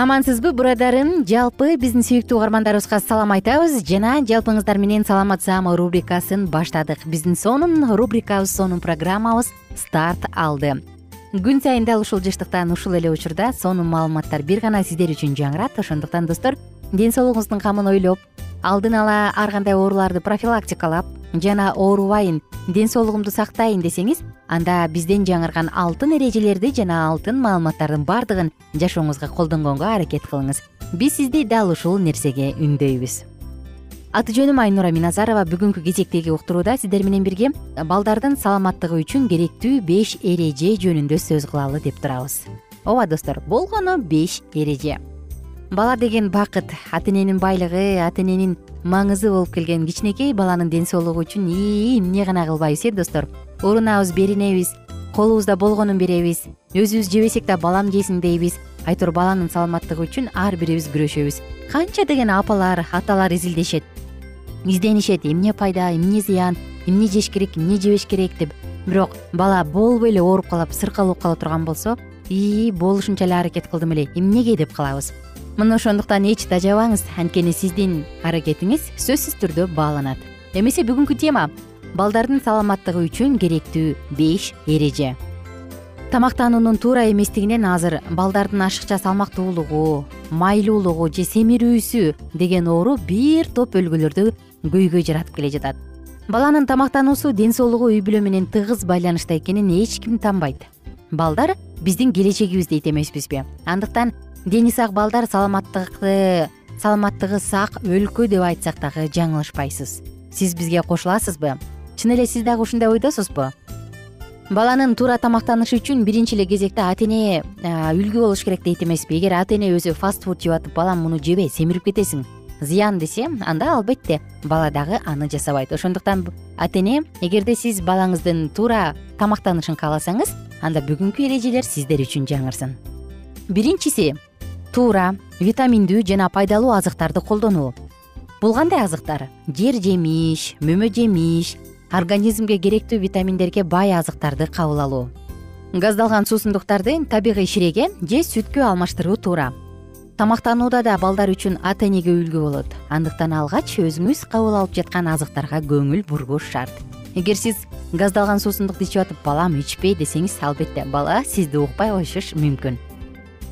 амансызбы бурадарым? Жалпы биздин сүйүктүү угармандарыбызга салам айтабыз. Жана жалпыңыздар менен саламат саама рубрикасын баштадык. Биздин сонун рубрикабыз сонун программабыз старт алды. Күн сайын дал ушул жыштыктан ушул эле учурда сонун маалыматтар бир гана сиздер үчүн жаңырат ошондуктан достор ден соолугуңуздун камын ойлоп алдын ала ар кандай ооруларды профилактикалап жана оорубайын ден соолугумду сактайын десеңиз анда бизден жаңырган алтын эрежелерди жана алтын маалыматтардын баардыгын жашооңузга колдонгонго аракет кылыңыз. Биз сизди дал ушул нерсеге үндөйбүз. Аты жөнүм айнура миназарова. Бүгүнкү кезектеги уктурууда сиздер менен бирге балдардын саламаттыгы үчүн керектүү беш эреже жөнүндө сөз кылалы деп турабыз. Ооба достор болгону беш эреже бала деген бакыт ата эненин байлыгы ата эненин маңызы болуп келген. Кичинекей баланын ден соолугу үчүн эмне гана кылбайбыз э достор? Урунабыз беринебиз колубузда болгонун беребиз өзүбүз жебесек да балам жесин дейбиз. Айтор баланын саламаттыгы үчүн ар бирибиз күрөшөбүз. Канча деген апалар аталар изилдешет изденишет. Эмне пайда эмне зыян эмне жеш керек эмне жебеш керек деп. Бирок бала болбой эле ооруп калып сыркалып кала турган болсо ии болушунча эле аракет кылдым эле. Эмнеге деп калабыз мына ошондуктан эч тажабаңыз анткени сиздин аракетиңиз сөзсүз түрдө бааланат. Эмесе бүгүнкү тема балдардын саламаттыгы үчүн керектүү беш эреже. Тамактануунун туура эместигинен азыр балдардын ашыкча салмактуулугу майлуулугу же семирүүсү деген оору бир топ өлкөлөрдө көйгөй жаратып келе жатат. Баланын тамактануусу ден соолугу үй бүлө менен тыгыз байланышта экенин эч ким танбайт. Балдар биздин келечегибиз дейт эмеспизби андыктан дени сак балдар саламаттыкты саламаттыгы сак өлкө деп айтсак дагы жаңылышпайсыз. Сиз бизге кошуласызбы? Чын эле сиз дагы ушундай ойдосузбу? Баланын туура тамактанышы үчүн биринчи эле кезекте ата эне үлгү болуш керек дейт эмеспи. Эгер ата эне өзү фаст фуд жеп атып балам муну жебе семирип кетесиң зыян десе анда албетте бала дагы аны жасабайт. Ошондуктан ата эне эгерде сиз балаңыздын туура тамактанышын кааласаңыз анда бүгүнкү эрежелер сиздер үчүн жаңырсын. Биринчиси туура витаминдүү жана пайдалуу азыктарды колдонуу. Бул кандай азыктар? Жер жемиш мөмө жемиш организмге керектүү витаминдерге бай азыктарды кабыл алуу. Газдалган суусундуктарды табигый ширеге же сүткө алмаштыруу туура тамактанууда да балдар үчүн ата энеге үлгү болот. Андыктан алгач өзүңүз кабыл алып жаткан азыктарга көңүл бургуш шарт. Эгер сиз газдалган суусундукту ичип атып балам ичпей десеңиз албетте бала сизди укпай коюшу мүмкүн.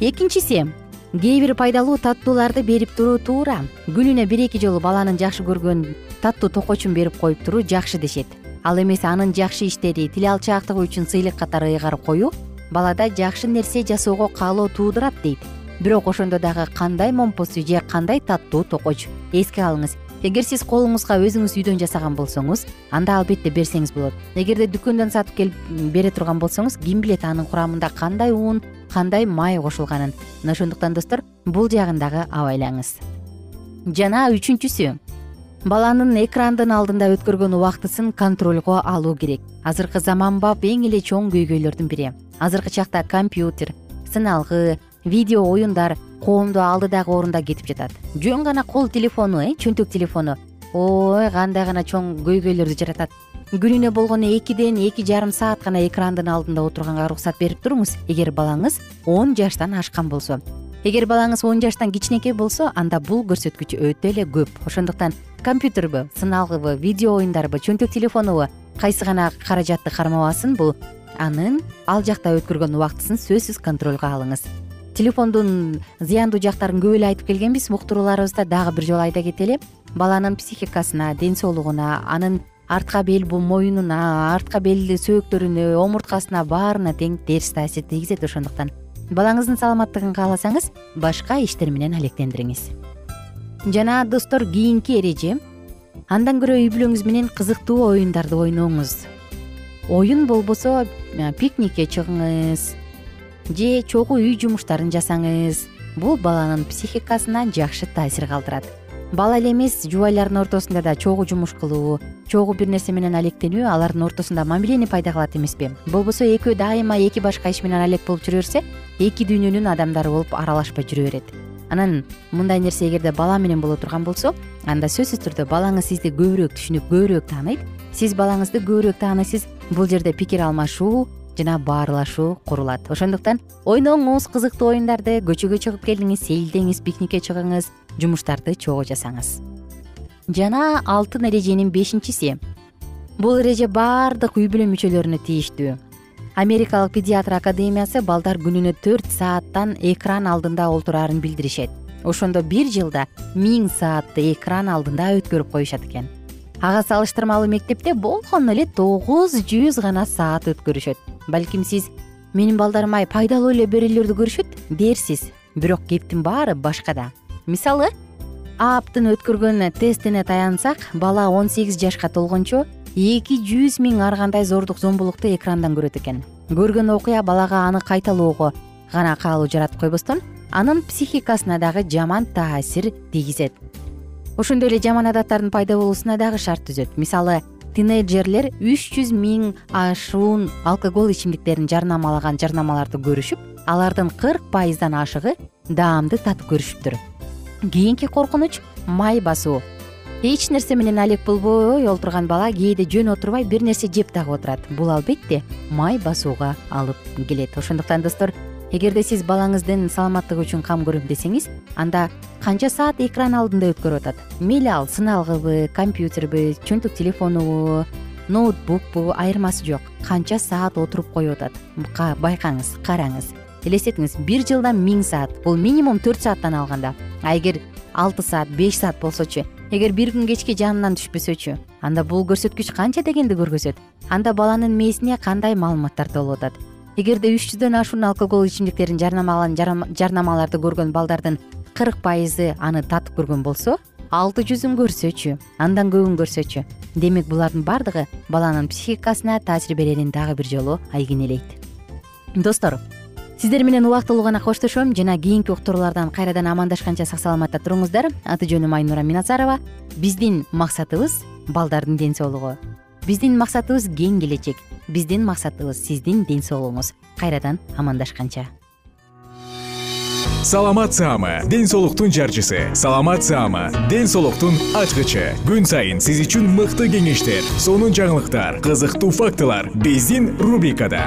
Экинчиси кээ бир пайдалуу таттууларды берип туруу туура күнүнө бир эки жолу баланын жакшы көргөн таттуу токочун берип коюп туруу жакшы дешет. Ал эмес анын жакшы иштери тил алчаактыгы үчүн сыйлык катары ыйгарып коюу балада жакшы нерсе жасоого каалоо туудурат дейт. Бирок ошондо дагы кандай момпусу же кандай таттуу токоч? Эске алыңыз. Эгер сиз колуңузга өзүңүз үйдөн жасаган болсоңуз анда албетте берсеңиз болот. Эгерде дүкөндөн сатып келип бере турган болсоңуз ким билет анын курамында кандай ун кандай май кошулганын. Мына ошондуктан достор бул жагын дагы абайлаңыз. Жана үчүнчүсү баланын экрандын алдында өткөргөн убактысын контролго алуу керек. Азыркы заманбап эң эле чоң көйгөйлөрдүн бири. Азыркы чакта компьютер сыналгы видео оюндар коомду алдыдагы орунда кетип жатат. Жөн гана кол телефону э чөнтөк телефону. Ой кандай гана чоң көйгөйлөрдү жаратат күнүнө болгону экиден эки жарым саат гана экрандын алдында отурганга уруксат берип туруңуз. Эгер балаңыз он жаштан ашкан болсо. Эгер балаңыз он жаштан кичинекей болсо анда бул көрсөткүч өтө эле көп. Ошондуктан компьютербу сыналгыбы видео оюндарбы чөнтөк телефонубу кайсы гана каражатты кармабасын бул анын ал жакта өткөргөн убактысын сөзсүз контролго алыңыз. Телефондун зыяндуу жактарын көп эле айтып келгенбиз. Уктурууларыбызда дагы бир жолу айта кетели. Баланын психикасына ден соолугуна анын артка бел моюнуна артка бел сөөктөрүнө омурткасына баарына тең терс таасир тийгизет ошондуктан. Балаңыздын саламаттыгын кааласаңыз башка иштер менен алектендириңиз. Жана достор кийинки эреже. Андан көрө үй бүлөңүз менен кызыктуу оюндарды ойноңуз. Оюн болбосо пикникке чыгыңыз же чогуу үй жумуштарын жасаңыз. Бул баланын психикасына жакшы таасир калтырат бала эле эмес жубайлардын ортосунда да чогуу жумуш кылуу чогуу бир нерсе менен алектенүү алардын ортосунда мамилени пайда кылат эмеспи. Болбосо экөө дайыма эки башка иш менен алек болуп жүрө берсе эки дүйнөнүн адамдары болуп аралашпай жүрө берет. Анан мындай нерсе эгерде бала менен боло турган болсо анда сөзсүз түрдө балаңыз сизди көбүрөөк түшүнүп көбүрөөк тааныйт. Сиз балаңызды көбүрөөк тааныйсыз бул жерде пикир алмашуу жана баарлашуу курулат. Ошондуктан ойноңуз кызыктуу оюндарды көчөгө чыгып келиңиз сейилдеңиз пикникке чыгыңыз жумуштарды чогуу жасаңыз. Жана алтын эреженин бешинчиси. Бул эреже баардык үй бүлө мүчөлөрүнө тийиштүү. Америкалык педиатр академиясы балдар күнүнө төрт сааттан экран алдында олтураарын билдиришет. Ошондо бир жылда миң саатты экран алдында өткөрүп коюшат экен. Ага салыштырмалуу мектепте болгону эле тогуз жүз гана саат өткөрүшөт. Балким сиз менин балдарым ай пайдалуу эле берүүлөрдү көрүшөт дерсиз. Бирок кептин баары башкада мисалы аптын өткөргөн тестине таянсак бала он сегиз жашка толгончо эки жүз миң ар кандай зордук зомбулукту экрандан көрөт экен. Көргөн окуя балага аны кайталоого гана каалоо жаратып койбостон анын психикасына дагы жаман таасир тийгизет. Ошондой эле жаман адаттардын пайда болуусуна дагы шарт түзөт. Мисалы тинейджерлер үч жүз миң ашуун алкоголь ичимдиктерин жарнамалаган жарнамаларды көрүшүп алардын кырк пайыздан ашыгы даамды татып көрүшүптүр кийинки коркунуч май басуу. Эч нерсе менен алек болбой олтурган бала кээде жөн отурбай бир нерсе жеп дагы отурат. Бул албетте май басууга алып келет. Ошондуктан достор эгерде сиз балаңыздын саламаттыгы үчүн кам көрөм десеңиз анда канча саат экран алдында өткөрүп атат? Мейли ал сыналгыбы компьютерби чөнтөк телефонубу ноутбукпу айырмасы жок. Канча саат отуруп коюп атат? Байкаңыз караңыз элестетиңиз бир жылда миң саат бул минимум төрт сааттан алганда. А эгер алты саат беш саат болсочу эгер бир күн кечке жанынан түшпөсөчү анда бул көрсөткүч канча дегенди көргөзөт. Анда баланын мээсине кандай маалыматтар толуп атат эгерде үч жүздөн ашуун алкоголь ичимдиктерин жарнамалаган жарнамаларды көргөн балдардын кырк пайызы аны татып көргөн болсо алты жүзүн көрсөчү андан көбүн көрсөчү. Демек булардын баардыгы баланын психикасына таасир берерин дагы бир жолу айкинелейт достор сиздер менен убактылуу гана коштошом жана кийинки уктуруулардан кайрадан амандашканча сак саламатта туруңуздар. Аты жөнүм айнура миназарова биздин максатыбыз балдардын ден соолугу. Биздин максатыбыз кең келечек. Биздин максатыбыз сиздин ден соолугуңуз. Кайрадан амандашканча. Саламат саама ден соолуктун жарчысы. Саламат саама ден соолуктун ачкычы. Күн сайын сиз үчүн мыкты кеңештер сонун жаңылыктар кызыктуу фактылар биздин рубрикада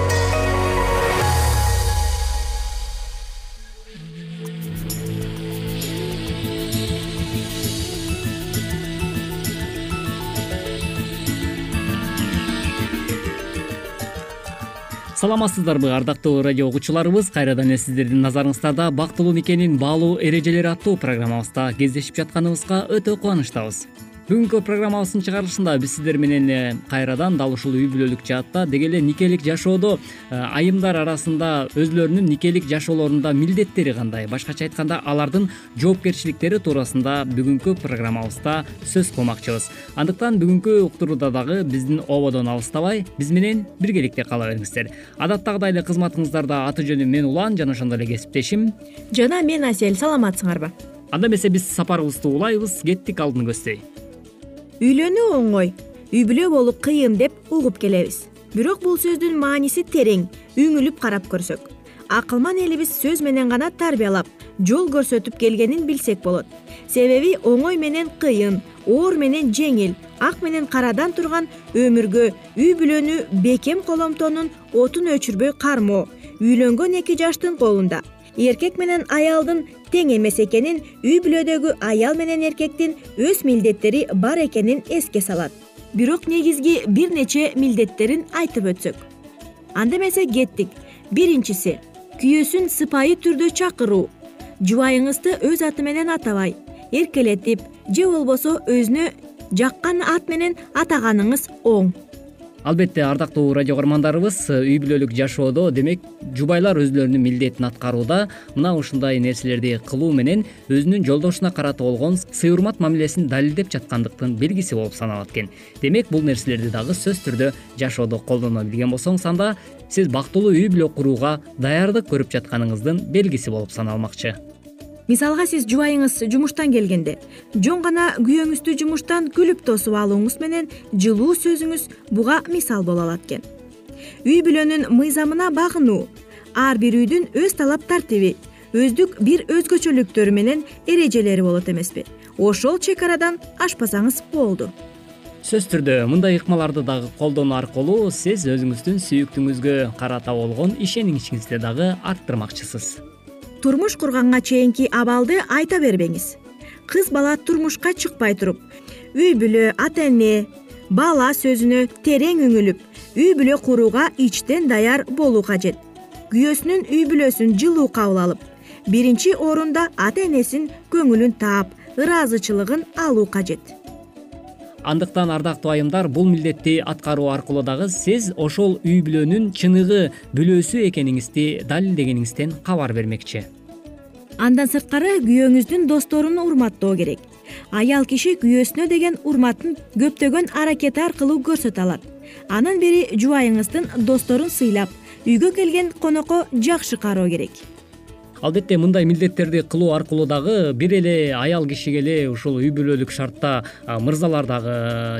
саламатсыздарбы ардактуу радио угуучуларыбыз кайрадан эле сиздердин назарыңыздарда бактылуу никенин баалуу эрежелери аттуу программабызда кездешип жатканыбызга өтө кубанычтабыз бүгүнкү программабыздын чыгарылышында биз сиздер менен э, кайрадан дал ушул үй бүлөлүк жаатта деги эле никелик жашоодо э, айымдар арасында өзүлөрүнүн никелик жашоолорунда милдеттери кандай? Башкача айтканда алардын жоопкерчиликтери туурасында бүгүнкү программабызда сөз кылмакчыбыз. Андыктан бүгүнкү уктурууда дагы биздин ободон алыстабай биз менен биргеликте кала бериңиздер. Адаттагыдай эле кызматыңыздарда аты жөнүм мен улан жана ошондой эле кесиптешим. Жана мен асель саламатсыңарбы? Анда эмесе биз сапарыбызды улайбыз кеттик алдыны көздөй үйлөнүү оңой үй бүлө болуу кыйын деп угуп келебиз. Бирок бул сөздүн мааниси терең үңүлүп карап көрсөк. Акылман элибиз сөз менен гана тарбиялап жол көрсөтүп келгенин билсек болот. Себеби оңой менен кыйын оор менен жеңил ак менен карадан турган өмүргө үй бүлөнү бекем коломтонун отун өчүрбөй кармоо үйлөнгөн эки жаштын колунда эркек менен аялдын тең эмес экенин үй бүлөдөгү аял менен эркектин өз милдеттери бар экенин эске салат. Бирок негизги бир нече милдеттерин айтып өтсөк. Анда эмесе кеттик. Биринчиси күйөөсүн сыпайы түрдө чакыруу. Жубайыңызды өз аты менен атабай эркелетип же болбосо өзүнө жаккан ат менен атаганыңыз оң албетте ардактуу радио каармандарыбыз үй бүлөлүк жашоодо демек жубайлар өзүлөрүнүн милдетин аткарууда мына ушундай нерселерди кылуу менен өзүнүн жолдошуна карата болгон сый урмат мамилесин далилдеп жаткандыктын белгиси болуп саналат экен. Демек бул нерселерди дагы сөзсүз түрдө жашоодо колдоно билген болсоңуз анда сиз бактылуу үй бүлө курууга даярдык көрүп жатканыңыздын белгиси болуп саналмакчы мисалга сиз жубайыңыз жумуштан келгенде жөн гана күйөөңүздү жумуштан күлүп тосуп алууңуз менен жылуу сөзүңүз буга мисал боло алат экен. Үй бүлөнүн мыйзамына багынуу ар бир үйдүн өз талап тартиби өздүк бир өзгөчөлүктөрү менен эрежелери болот эмеспи. Ошол чек арадан ашпасаңыз болду. Сөзсүз түрдө мындай ыкмаларды дагы колдонуу аркылуу сиз өзүңүздүн сүйүктүүңүзгө карата болгон ишеничиңизди дагы арттырмакчысыз турмуш курганга чейинки абалды айта бербеңиз. Кыз бала турмушка чыкпай туруп үй бүлө ата эне бала сөзүнө терең үңүлүп үй бүлө курууга ичтен даяр болуу кажет. Күйөөсүнүн үй бүлөсүн жылуу кабыл алып биринчи орунда ата энесин көңүлүн таап ыраазычылыгын алуу кажет андыктан ардактуу айымдар бул милдетти аткаруу аркылуу дагы сиз ошол үй бүлөнүн чыныгы бүлөөсү экениңизди далилдегениңизден кабар бермекчи. Андан сырткары күйөөңүздүн досторун урматтоо керек. Аял киши күйөөсүнө деген урматын көптөгөн аракети аркылуу көрсөтө алат. Анын бири жубайыңыздын досторун сыйлап үйгө келген конокко жакшы кароо керек албетте мындай милдеттерди кылуу аркылуу дагы бир эле аял кишиге эле ушул үй бүлөлүк шартта мырзалар дагы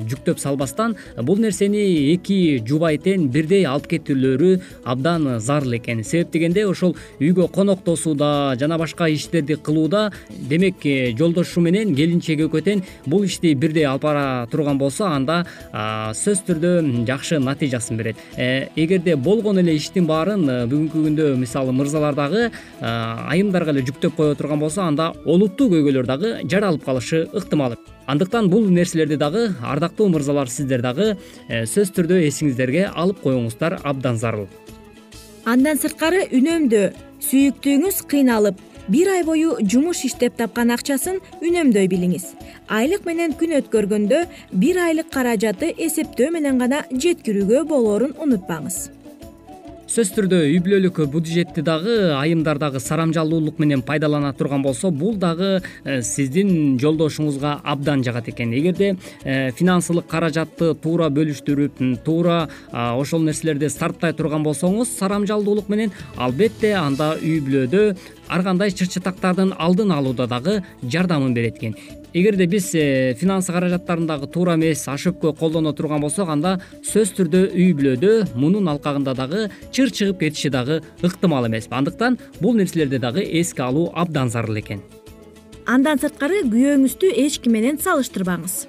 жүктөп салбастан бул нерсени эки жубай тең бирдей алып кетүүлөрү абдан зарыл экен. Себеп дегенде ошол үйгө конок тосууда жана башка иштерди кылууда демек э, жолдошу менен келинчеги экөө тең бул ишти бирдей алып бара турган болсо анда сөзсүз түрдө жакшы натыйжасын берет. Э, эгерде болгон эле иштин баарын э, бүгүнкү күндө мисалы мырзалар дагы айымдарга эле жүктөп кое турган болсо анда олуттуу көйгөйлөр дагы жаралып калышы ыктымал. Андыктан бул нерселерди дагы ардактуу мырзалар сиздер дагы э, сөзсүз түрдө эсиңиздерге алып коюңуздар абдан зарыл. Андан сырткары үнөмдөө сүйүктүүңүз кыйналып бир ай бою жумуш иштеп тапкан акчасын үнөмдөй билиңиз. Айлык менен күн өткөргөндө бир айлык каражаты эсептөө менен гана жеткирүүгө болоорун унутпаңыз сөзсүз түрдө үй бүлөлүк бюджетти дагы айымдар дагы сарамжалуулук менен пайдалана турган болсо бул дагы э, сиздин жолдошуңузга абдан жагат экен. Эгерде э, финансылык каражатты туура бөлүштүрүп туура ошол нерселерди сарптай турган болсоңуз сарамжалдуулук менен албетте анда үй бүлөдө ар кандай чыр чатактардын алдын алууда дагы жардамын берет экен эгерде биз э, финансы каражаттарын дагы туура эмес ошибко колдоно турган болсок анда сөзсүз түрдө үй бүлөдө мунун алкагында дагы чыр чыгып кетиши дагы ыктымал эмес андыктан бул нерселерди дагы эске алуу абдан зарыл экен. Андан сырткары күйөөңүздү эч ким менен салыштырбаңыз.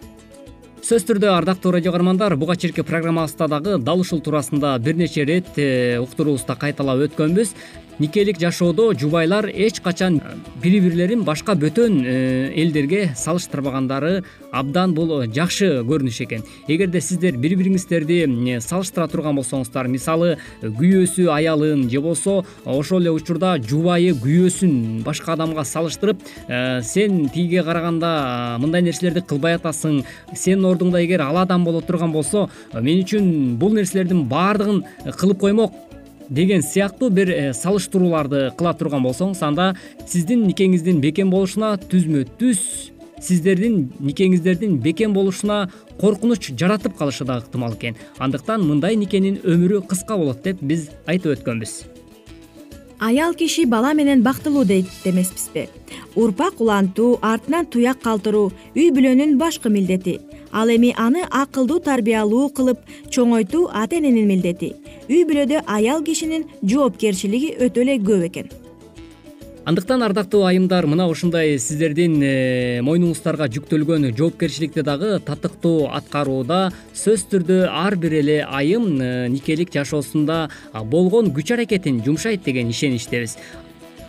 Сөзсүз түрдө ардактуу радио каармандар буга чейинки программабызда дагы дал ушул туурасында бир нече ирет э, уктуруубузда кайталап өткөнбүз никелик жашоодо жубайлар эч качан бири бирлерин башка бөтөн э, элдерге салыштырбагандары абдан бул жакшы көрүнүш экен. Эгерде сиздер бири бириңиздерди э, салыштыра турган болсоңуздар мисалы күйөөсү аялын же болбосо ошол эле учурда жубайы күйөөсүн башка адамга салыштырып э, сен тигиге караганда мындай нерселерди кылбай атасың сенин ордуңда эгер ал адам боло турган болсо мен үчүн бул нерселердин баардыгын кылып коймок деген сыяктуу бир э, салыштырууларды кыла турган болсоңуз анда сиздин никеңиздин бекем болушуна түзмө түз сиздердин никеңиздердин бекем болушуна коркунуч жаратып калышы дагы ыктымал экен. Андыктан мындай никенин өмүрү кыска болот деп биз айтып өткөнбүз. Аял киши бала менен бактылуу дейт эмеспизби урпак улантуу артынан туяк калтыруу үй бүлөнүн башкы милдети ал эми аны акылдуу тарбиялуу кылып чоңойтуу ата эненин милдети. Үй бүлөдө аял кишинин жоопкерчилиги өтө эле көп экен. Андыктан ардактуу айымдар мына ушундай сиздердин э, мойнуңуздарга жүктөлгөн жоопкерчиликти дагы татыктуу аткарууда сөзсүз түрдө ар бир эле айым э, никелик жашоосунда болгон күч аракетин жумшайт деген ишеничтебиз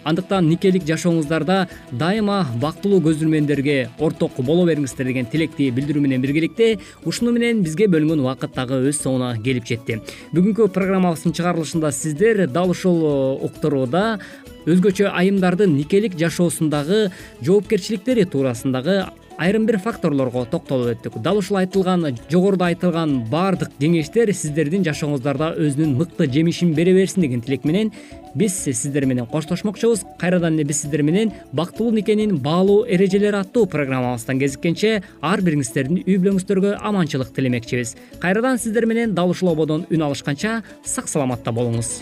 андыктан никелик жашооңуздарда дайыма бактылуу көзүрмөндөргө орток боло бериңиздер деген тилекти билдирүү менен биргеликте ушуну менен бизге бөлүнгөн убакыт дагы өз соңуна келип жетти. Бүгүнкү программабыздын чыгарылышында сиздер дал ушул э, уктурууда өзгөчө айымдардын никелик жашоосундагы жоопкерчиликтери туурасындагы айрым бир факторлорго токтолуп өттүк. Дал ушул айтылган жогоруда айтылган баардык кеңештер сиздердин жашооңуздарда өзүнүн мыкты жемишин бере берсин деген тилек менен биз сиздер менен коштошмокчубуз. Кайрадан эле биз сиздер менен бактылуу никенин баалуу эрежелери аттуу программабыздан кезиккенче ар бириңиздердин үй бүлөңүздөргө аманчылык тилемекчибиз. Кайрадан сиздер менен дал ушул ободон үн алышканча сак саламатта болуңуз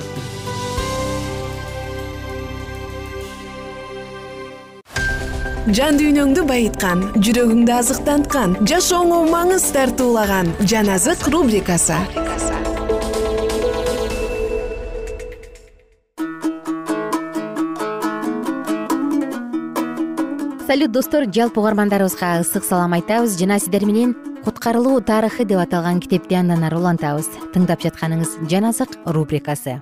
жан дүйнөңдү байыткан жүрөгүңдү азыктанткан жашооңо маңыз тартуулаган жан азык рубрикасы. Салют достор жалпы угармандарыбызга ысык салам айтабыз. Жана сиздер менен куткарылуу тарыхы деп аталган китепти андан ары улантабыз. Тыңдап жатканыңыз жан азык рубрикасы.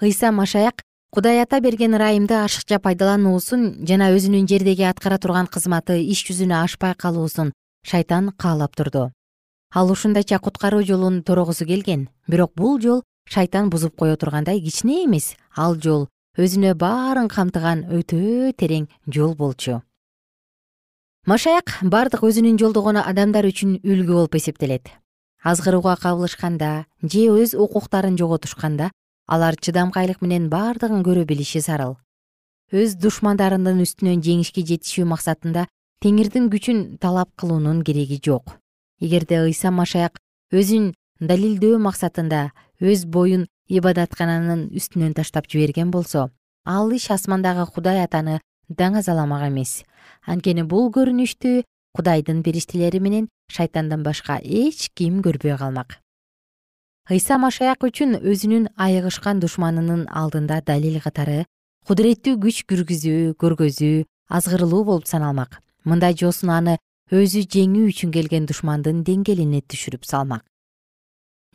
Ыйса машаяк кудай ата берген ырайымды ашыкча пайдалануусун жана өзүнүн жердеги аткара турган кызматы иш жүзүнө ашпай калуусун шайтан каалап турду. Ал ушундайча куткаруу жолун торогусу келген бирок бул жол шайтан бузуп кое тургандай кичине эмес. Ал жол өзүнө баарын камтыган өтө терең жол болчу. Машаяк бардык өзүнүн жолдогон адамдар үчүн үлгү болуп эсептелет. Азгырууга кабылышканда же өз укуктарын жоготушканда алар чыдамкайлык менен бардыгын көрө билиши зарыл өз душмандарынын үстүнөн жеңишке жетишүү максатында теңирдин күчүн талап кылуунун кереги жок. Эгерде ыйса машаяк өзүн далилдөө максатында өз боюн ибадаткананын үстүнөн таштап жиберген болсо ал иш асмандагы кудай атаны даңазаламак эмес. Анткени бул көрүнүштү кудайдын периштелери менен шайтандан башка эч ким көрбөй калмак ыйса машаяк үчүн өзүнүн айыгышкан душманынын алдында далил катары кудуреттүү күч киргизүү көргөзүү азгырылуу болуп саналмак. Мындай жосун аны өзү жеңүү үчүн келген душмандын деңгээлине түшүрүп салмак.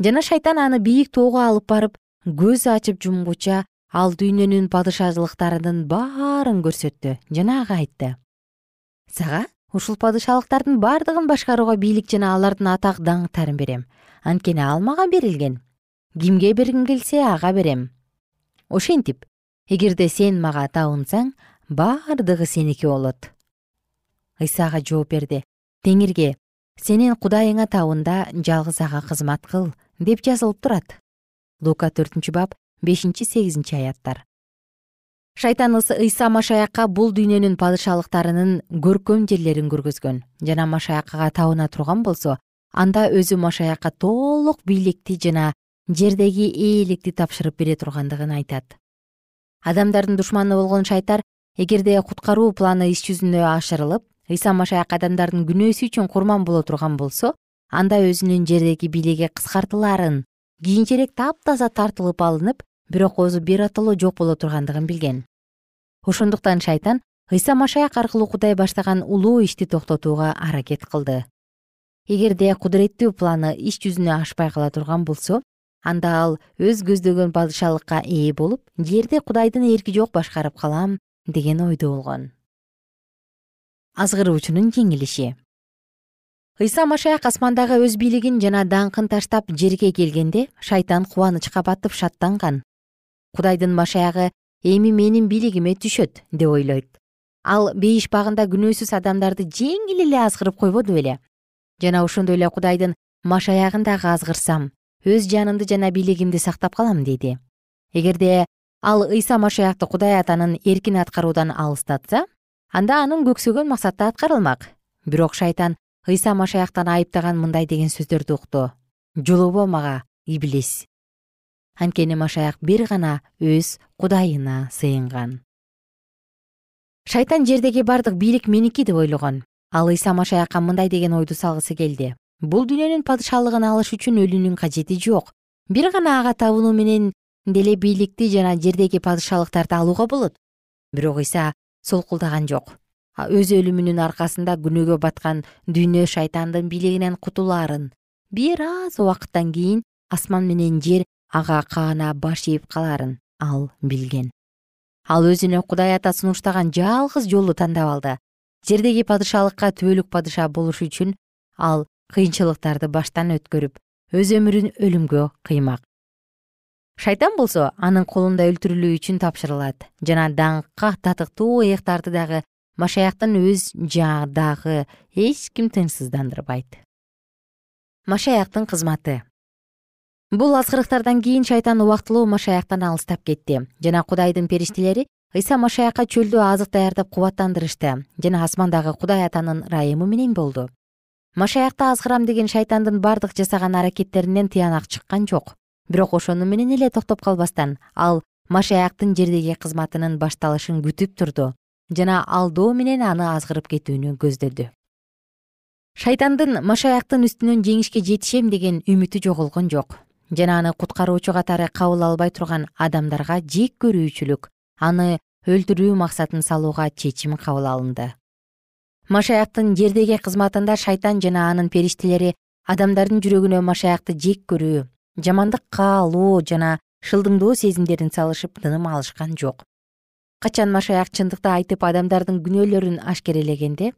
Жана шайтан аны бийик тоого алып барып көз ачып жумгуча ал дүйнөнүн падышалыктарынын баарын көрсөттү. Жана ага айтты. Сага ушул падышалыктардын бардыгын башкарууга бийлик жана алардын атак даңктарын берем анткени ал мага берилген. Кимге бергим келсе ага берем. Ошентип эгерде сен мага табынсаң бардыгы сеники болот. Ыйса ага жооп берди. Теңирге сенин кудайыңа табын да жалгыз ага кызмат кыл деп жазылып турат. Лука төртүнчү бап бешинчи сегизинчи аяттар. Шайтан ыйса машаякка бул дүйнөнүн падышалыктарынын көркөм жерлерин көргөзгөн. Жана машаяк ага табына турган болсо анда өзү машаякка толук бийликти жана жердеги ээликти тапшырып бере тургандыгын айтат. Адамдардын душманы болгон шайтан эгерде куткаруу планы иш жүзүнө ашырылып ыйса машаяк адамдардын күнөөсү үчүн курман боло турган болсо анда өзүнүн жердеги бийлиги кыскартылаарын кийинчерээк таптаза тартылып алынып бирок өзү биротоло жок боло тургандыгын билген. Ошондуктан шайтан ыйса машаяк аркылуу кудай баштаган улуу ишти токтотууга аракет кылды эгерде кудуреттүү планы иш жүзүнө ашпай кала турган болсо анда ал өз көздөгөн падышалыкка ээ болуп жерди кудайдын эрки жок башкарып калам деген ойдо болгон. Азгыруучунун жеңилиши ыйса машаяк асмандагы өз бийлигин жана даңкын таштап жерге келгенде шайтан кубанычка батып шаттанган. Кудайдын машаягы эми менин бийлигиме түшөт деп ойлойт. Ал бейиш багында күнөөсүз адамдарды жеңил эле азгырып койбоду беле жана ошондой эле кудайдын машаягын дагы азгырсам өз жанымды жана бийлигимди сактап калам деди эгерде ал ыйса машаякты кудай атанын эркин аткаруудан алыстатса анда анын көксөгөн максаты аткарылмак. Бирок шайтан ыйса машаяктан айыптаган мындай деген сөздөрдү укту. Жолобо мага иблис анткени машаяк бир гана өз кудайына сыйынган. Шайтан жердеги бардык бийлик меники деп ойлогон ал ыйса машаякка мындай деген ойду салгысы келди. Бул дүйнөнүн падышалыгын алыш үчүн өлүүнүн кажети жок. Бир гана ага табынуу менен деле бийликти жана жердеги падышалыктарды алууга болот. Бирок ыйса солкулдаган жок. Өз өлүмүнүн аркасында күнөөгө баткан дүйнө шайтандын бийлигинен кутулаарын. Бир аз убакыттан кийин асман менен жер ага каана баш ийип калаарын ал билген. Ал өзүнө кудай ата сунуштаган жалгыз жолду тандап алды жердеги падышалыкка түбөлүк падыша болуш үчүн ал кыйынчылыктарды баштан өткөрүп өз өмүрүн өлүмгө кыймак. Шайтан болсо анын колунда өлтүрүлүү үчүн тапшырылат жана даңкка татыктуу ыяктарды дагы машаяктын өз дагы эч ким тынчсыздандырбайт. Машаяктын кызматы. Бул азгырыктардан кийин шайтан убактылуу машаяктан алыстап кетти жана кудайдын периштелери ыйса машаякка чөлдө азык даярдап кубаттандырышты жана асмандагы кудай атанын ырайымы менен болду. Машаякты азгырам деген шайтандын бардык жасаган аракеттеринен тыянак чыккан жок. Бирок ошону менен эле токтоп калбастан ал машаяктын жердеги кызматынын башталышын күтүп турду жана алдоо менен аны азгырып кетүүнү көздөдү шайтандын машаяктын үстүнөн жеңишке жетишем деген үмүтү жоголгон жок жана аны куткаруучу катары кабыл албай турган адамдарга жек көрүүчүлүк аны өлтүрүү максатын салууга чечим кабыл алынды. Машаяктын жердеги кызматында шайтан жана анын периштелери адамдардын жүрөгүнө машаякты жек көрүү жамандыкка алуу жана шылдыңдоо сезимдерин салышып тыным алышкан жок. Качан машаяк чындыкты айтып адамдардын күнөөлөрүн ашкерелегенде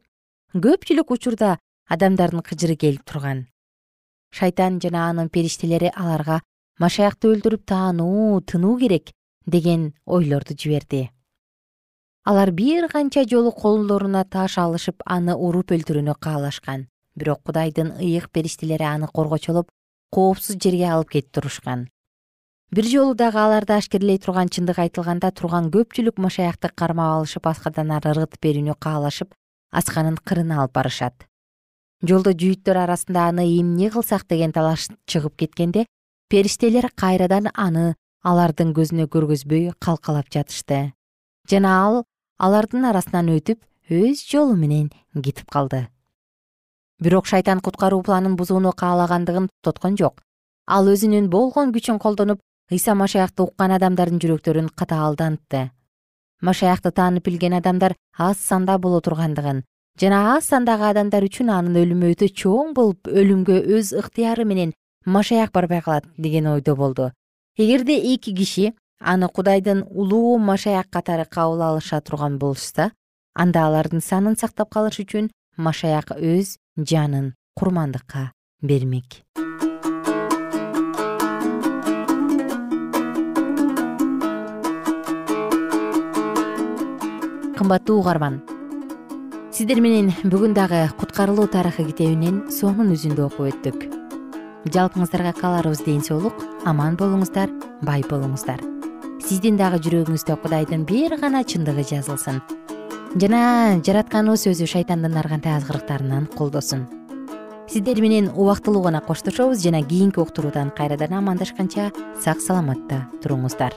көпчүлүк учурда адамдардын кыжыры келип турган. Шайтан жана анын периштелери аларга машаякты өлтүрүп таануу тынуу керек деген ойлорду жиберди. Алар бир канча жолу колдоруна таш алышып аны уруп өлтүрүүнү каалашкан. Бирок кудайдын ыйык периштелери аны коргочолоп коопсуз жерге алып кетип турушкан. Бир жолу дагы аларды ашкерлей турган чындык айтылганда турган көпчүлүк машаякты кармап алышып аскадан ары ыргытып берүүнү каалашып асканын кырына алып барышат. Жолдо жүйүттөр арасында аны эмне кылсак деген талаш чыгып кеткенде периштелер кайрадан аны алардын көзүнө көргөзбөй калкалап жатышты. Жана ал алардын арасынан өтүп өз жолу менен кетип калды. Бирок шайтан куткаруу планын бузууну каалагандыгын токтоткон жок. Ал өзүнүн болгон күчүн колдонуп ыйса машаякты уккан адамдардын жүрөктөрүн катаалдантты машаякты таанып билген адамдар аз санда боло тургандыгын жана аз сандагы адамдар үчүн анын өлүмү өтө чоң болуп өлүмгө өз ыктыяры менен машаяк барбай калат деген ойдо болду эгерде эки киши аны кудайдын улуу машаяк катары кабыл алыша турган болушса анда алардын санын сактап калыш үчүн машаяк өз жанын курмандыкка бермек. Кымбаттуу угарман сиздер менен бүгүн дагы куткарылуу тарыхы китебинен сонун үзүндү окуп өттүк жалпыңыздарга кааларыбыз ден соолук аман болуңуздар бай болуңуздар. Сиздин дагы жүрөгүңүздө кудайдын бир гана чындыгы жазылсын. Жана жаратканыбыз өзү шайтандын ар кандай азгырыктарынан колдосун. Сиздер менен убактылуу гана коштошобуз жана кийинки уктуруудан кайрадан амандашканча сак саламатта туруңуздар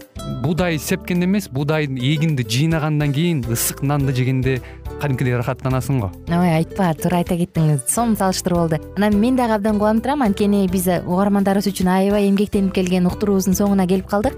буудай сепкенде эмес буудай эгинди жыйнагандан кийин ысык нанды жегенде кадимкидей ырахаттанасың го. Ой айтпа туура айта кеттиңиз. Сонун салыштыруу болду анан мен дагы абдан кубанып турам. Анткени биз угармандарыбыз үчүн аябай эмгектенип келген уктуруубуздун соңуна келип калдык